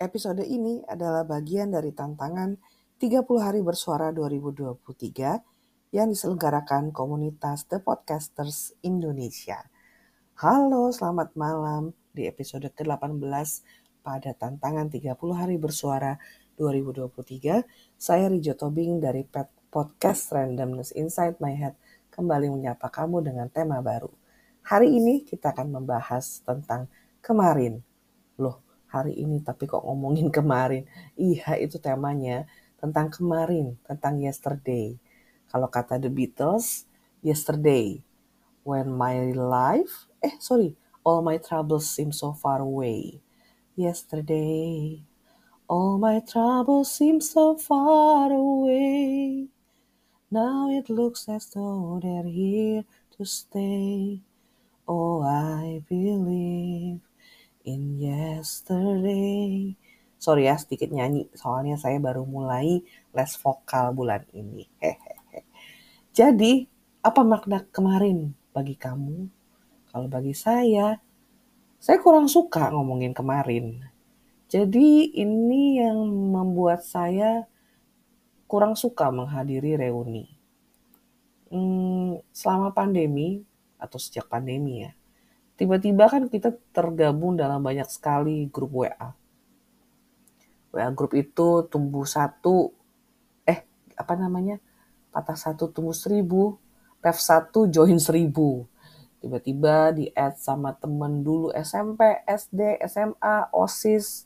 Episode ini adalah bagian dari tantangan 30 hari bersuara 2023 yang diselenggarakan komunitas The Podcasters Indonesia. Halo, selamat malam di episode ke-18 pada tantangan 30 hari bersuara 2023. Saya Rijo Tobing dari podcast Randomness Inside My Head kembali menyapa kamu dengan tema baru. Hari ini kita akan membahas tentang kemarin. Loh, hari ini tapi kok ngomongin kemarin. Iya itu temanya tentang kemarin, tentang yesterday. Kalau kata The Beatles, yesterday. When my life, eh sorry, all my troubles seem so far away. Yesterday, all my troubles seem so far away. Now it looks as though they're here to stay. Oh, I believe in yesterday. Sorry ya sedikit nyanyi, soalnya saya baru mulai les vokal bulan ini. Jadi, apa makna kemarin bagi kamu? Kalau bagi saya, saya kurang suka ngomongin kemarin. Jadi ini yang membuat saya kurang suka menghadiri reuni. Hmm, selama pandemi atau sejak pandemi ya, tiba-tiba kan kita tergabung dalam banyak sekali grup WA. WA grup itu tumbuh satu, eh apa namanya, patah satu tumbuh seribu, ref satu join seribu. Tiba-tiba di add sama temen dulu SMP, SD, SMA, OSIS,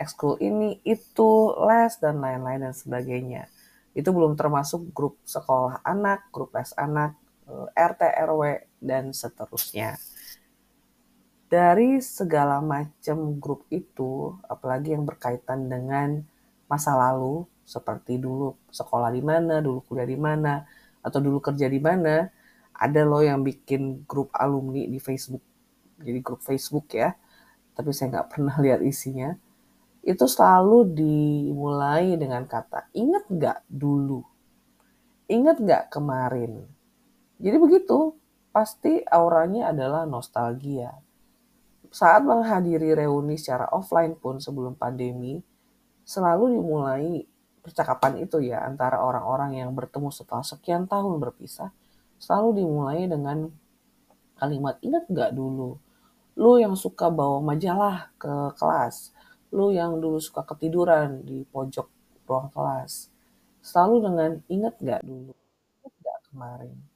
ekskul ini, itu, les, dan lain-lain dan sebagainya. Itu belum termasuk grup sekolah anak, grup les anak, eh, RT, RW, dan seterusnya dari segala macam grup itu, apalagi yang berkaitan dengan masa lalu, seperti dulu sekolah di mana, dulu kuliah di mana, atau dulu kerja di mana, ada loh yang bikin grup alumni di Facebook, jadi grup Facebook ya, tapi saya nggak pernah lihat isinya. Itu selalu dimulai dengan kata, ingat nggak dulu? Ingat nggak kemarin? Jadi begitu, pasti auranya adalah nostalgia saat menghadiri reuni secara offline pun sebelum pandemi, selalu dimulai percakapan itu ya antara orang-orang yang bertemu setelah sekian tahun berpisah, selalu dimulai dengan kalimat ingat gak dulu, lu yang suka bawa majalah ke kelas, lu yang dulu suka ketiduran di pojok ruang kelas, selalu dengan ingat gak dulu, ingat gak kemarin.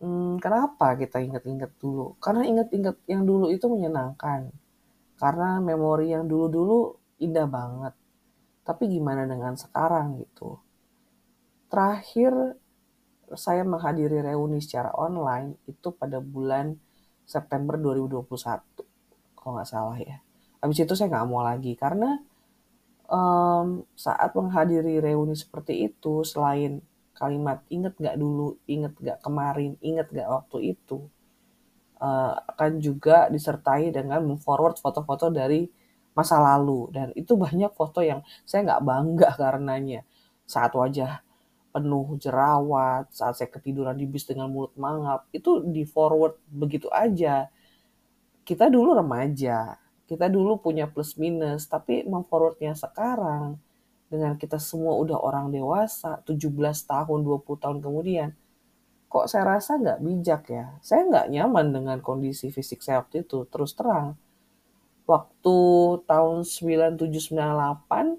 Hmm, kenapa kita ingat-ingat dulu? Karena ingat-ingat yang dulu itu menyenangkan. Karena memori yang dulu-dulu indah banget. Tapi gimana dengan sekarang gitu? Terakhir saya menghadiri reuni secara online itu pada bulan September 2021 kalau nggak salah ya. Habis itu saya nggak mau lagi karena um, saat menghadiri reuni seperti itu selain kalimat inget gak dulu, inget gak kemarin, inget gak waktu itu, uh, akan juga disertai dengan memforward foto-foto dari masa lalu. Dan itu banyak foto yang saya nggak bangga karenanya. Saat wajah penuh jerawat saat saya ketiduran di bis dengan mulut mangap itu di forward begitu aja. Kita dulu remaja kita dulu punya plus minus tapi memforwardnya sekarang dengan kita semua udah orang dewasa, 17 tahun, 20 tahun kemudian, kok saya rasa nggak bijak ya. Saya nggak nyaman dengan kondisi fisik saya waktu itu, terus terang. Waktu tahun 9798,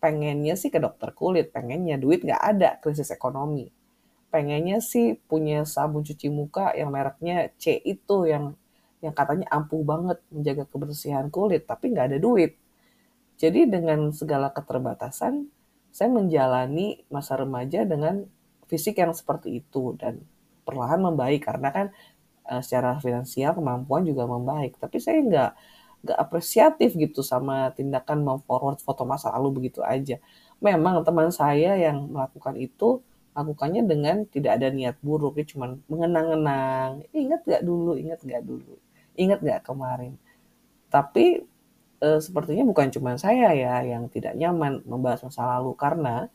pengennya sih ke dokter kulit, pengennya duit nggak ada, krisis ekonomi. Pengennya sih punya sabun cuci muka yang mereknya C itu yang yang katanya ampuh banget menjaga kebersihan kulit, tapi nggak ada duit jadi dengan segala keterbatasan, saya menjalani masa remaja dengan fisik yang seperti itu dan perlahan membaik karena kan uh, secara finansial kemampuan juga membaik. Tapi saya nggak nggak apresiatif gitu sama tindakan memforward foto masa lalu begitu aja. Memang teman saya yang melakukan itu lakukannya dengan tidak ada niat buruk, dia cuma mengenang-enang. Ingat gak dulu, ingat gak dulu, ingat gak kemarin. Tapi uh, sepertinya bukan cuma saya ya yang tidak nyaman membahas masa lalu karena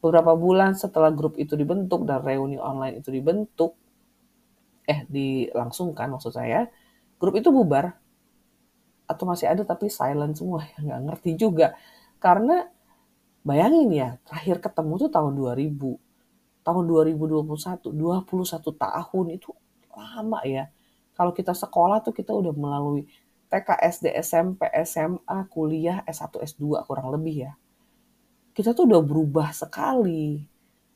beberapa bulan setelah grup itu dibentuk dan reuni online itu dibentuk, eh dilangsungkan maksud saya, grup itu bubar. Atau masih ada tapi silent semua ya nggak ngerti juga. Karena bayangin ya terakhir ketemu tuh tahun 2000 tahun 2021 21 tahun itu lama ya. Kalau kita sekolah tuh kita udah melalui TK, SD, SMP, SMA, kuliah, S1, S2 kurang lebih ya. Kita tuh udah berubah sekali.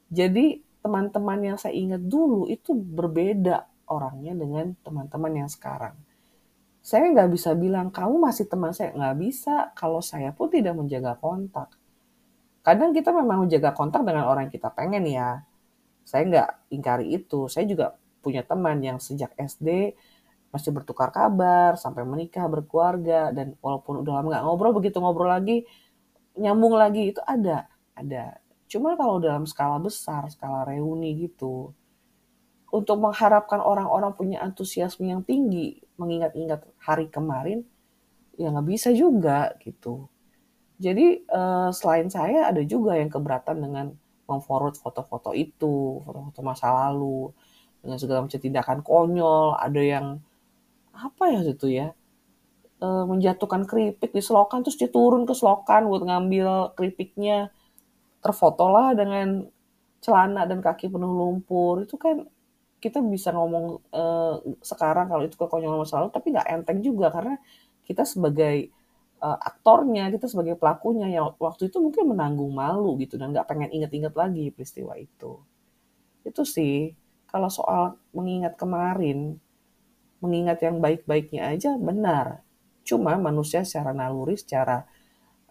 Jadi teman-teman yang saya ingat dulu itu berbeda orangnya dengan teman-teman yang sekarang. Saya nggak bisa bilang kamu masih teman saya nggak bisa kalau saya pun tidak menjaga kontak. Kadang kita memang menjaga kontak dengan orang yang kita pengen ya. Saya nggak ingkari itu. Saya juga punya teman yang sejak SD masih bertukar kabar sampai menikah berkeluarga dan walaupun udah lama nggak ngobrol begitu ngobrol lagi nyambung lagi itu ada ada. Cuma kalau dalam skala besar skala reuni gitu untuk mengharapkan orang-orang punya antusiasme yang tinggi mengingat-ingat hari kemarin ya nggak bisa juga gitu. Jadi eh, selain saya ada juga yang keberatan dengan memforward foto-foto itu foto-foto masa lalu dengan segala macam tindakan konyol ada yang apa ya itu ya? E, menjatuhkan keripik di selokan terus dia turun ke selokan buat ngambil keripiknya. Terfotolah dengan celana dan kaki penuh lumpur. Itu kan kita bisa ngomong e, sekarang kalau itu kekonyolan masa lalu tapi nggak enteng juga karena kita sebagai e, aktornya kita sebagai pelakunya yang waktu itu mungkin menanggung malu gitu dan nggak pengen inget-inget lagi peristiwa itu. Itu sih kalau soal mengingat kemarin mengingat yang baik-baiknya aja benar. Cuma manusia secara naluri, secara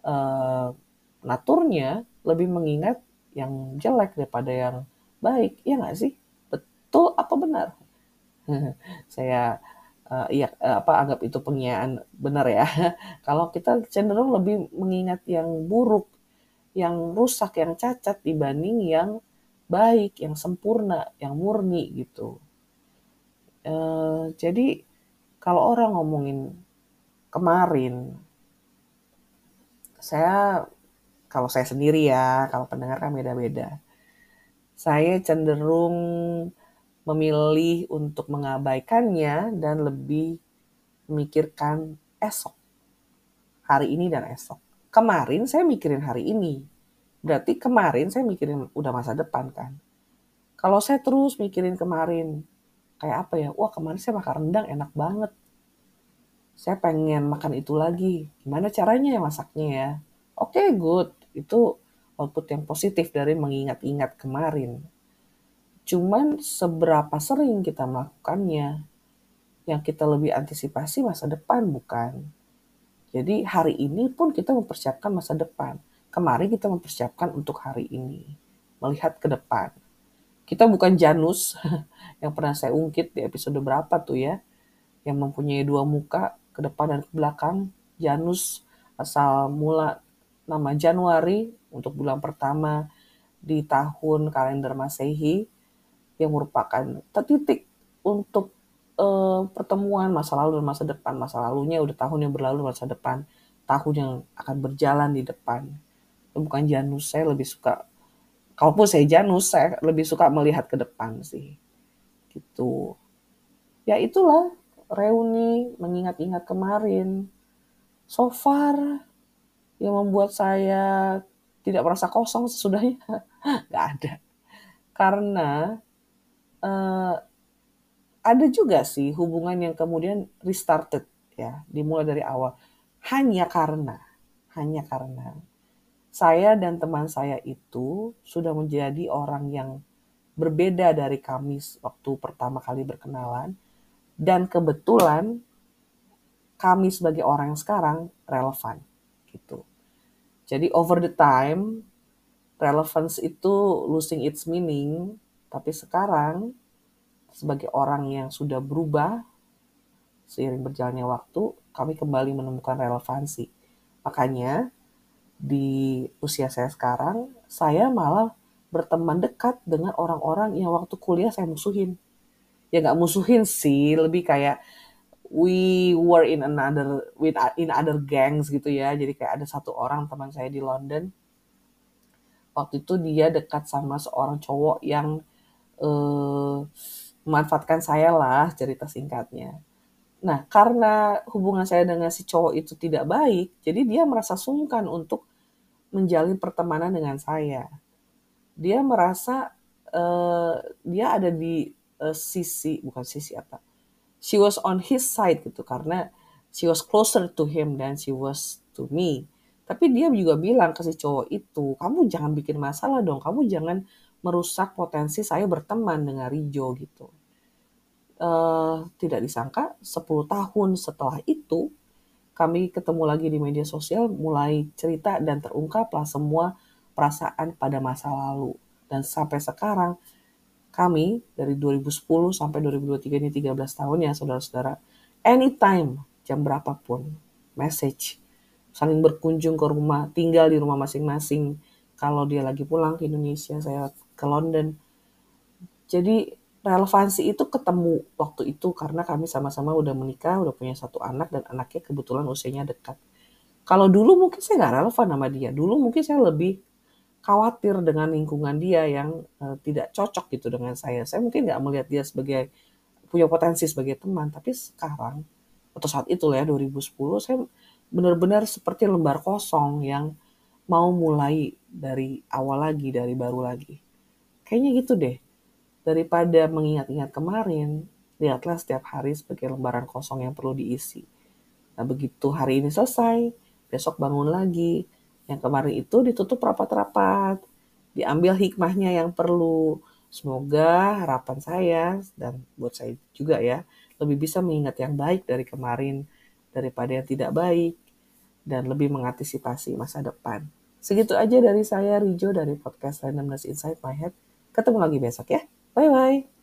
uh, naturnya lebih mengingat yang jelek daripada yang baik. Ya nggak sih? Betul apa benar? Saya uh, uh, apa anggap itu pengiaan benar ya. Kalau kita cenderung lebih mengingat yang buruk, yang rusak, yang cacat dibanding yang baik, yang sempurna, yang murni gitu. Uh, jadi kalau orang ngomongin kemarin, saya kalau saya sendiri ya, kalau pendengar kan beda-beda. Saya cenderung memilih untuk mengabaikannya dan lebih memikirkan esok. Hari ini dan esok. Kemarin saya mikirin hari ini. Berarti kemarin saya mikirin udah masa depan kan. Kalau saya terus mikirin kemarin, kayak apa ya wah kemarin saya makan rendang enak banget. Saya pengen makan itu lagi. Gimana caranya ya masaknya ya? Oke okay, good. Itu output yang positif dari mengingat-ingat kemarin. Cuman seberapa sering kita melakukannya yang kita lebih antisipasi masa depan bukan? Jadi hari ini pun kita mempersiapkan masa depan. Kemarin kita mempersiapkan untuk hari ini. Melihat ke depan kita bukan Janus yang pernah saya ungkit di episode berapa tuh ya, yang mempunyai dua muka ke depan dan ke belakang. Janus asal mula nama Januari untuk bulan pertama di tahun kalender Masehi yang merupakan titik untuk uh, pertemuan masa lalu dan masa depan. Masa lalunya udah tahun yang berlalu, masa depan tahun yang akan berjalan di depan. Bukan Janus, saya lebih suka kalaupun saya Janus, saya lebih suka melihat ke depan sih. Gitu. Ya itulah reuni mengingat-ingat kemarin. So far yang membuat saya tidak merasa kosong sesudahnya nggak ada. Karena uh, ada juga sih hubungan yang kemudian restarted ya, dimulai dari awal. Hanya karena, hanya karena saya dan teman saya itu sudah menjadi orang yang berbeda dari kami waktu pertama kali berkenalan dan kebetulan kami sebagai orang yang sekarang relevan gitu. Jadi over the time relevance itu losing its meaning, tapi sekarang sebagai orang yang sudah berubah seiring berjalannya waktu, kami kembali menemukan relevansi. Makanya di usia saya sekarang, saya malah berteman dekat dengan orang-orang yang waktu kuliah saya musuhin. Ya nggak musuhin sih, lebih kayak we were in another with in other gangs gitu ya. Jadi kayak ada satu orang teman saya di London. Waktu itu dia dekat sama seorang cowok yang uh, memanfaatkan saya lah cerita singkatnya. Nah, karena hubungan saya dengan si cowok itu tidak baik, jadi dia merasa sungkan untuk menjalin pertemanan dengan saya. Dia merasa uh, dia ada di uh, sisi bukan sisi apa? She was on his side gitu karena she was closer to him than she was to me. Tapi dia juga bilang ke si cowok itu, kamu jangan bikin masalah dong, kamu jangan merusak potensi saya berteman dengan Rijo gitu uh, tidak disangka 10 tahun setelah itu kami ketemu lagi di media sosial mulai cerita dan terungkaplah semua perasaan pada masa lalu. Dan sampai sekarang kami dari 2010 sampai 2023 ini 13 tahun ya saudara-saudara anytime jam berapapun message saling berkunjung ke rumah tinggal di rumah masing-masing. Kalau dia lagi pulang ke Indonesia saya ke London. Jadi relevansi itu ketemu waktu itu karena kami sama-sama udah menikah, udah punya satu anak dan anaknya kebetulan usianya dekat. Kalau dulu mungkin saya nggak relevan sama dia. Dulu mungkin saya lebih khawatir dengan lingkungan dia yang uh, tidak cocok gitu dengan saya. Saya mungkin nggak melihat dia sebagai punya potensi sebagai teman. Tapi sekarang atau saat itu ya 2010 saya benar-benar seperti lembar kosong yang mau mulai dari awal lagi, dari baru lagi. Kayaknya gitu deh Daripada mengingat-ingat kemarin, lihatlah setiap hari sebagai lembaran kosong yang perlu diisi. Nah begitu hari ini selesai, besok bangun lagi. Yang kemarin itu ditutup rapat-rapat, diambil hikmahnya yang perlu. Semoga harapan saya dan buat saya juga ya, lebih bisa mengingat yang baik dari kemarin daripada yang tidak baik dan lebih mengantisipasi masa depan. Segitu aja dari saya Rijo dari podcast Randomness Inside My Head. Ketemu lagi besok ya. 拜拜。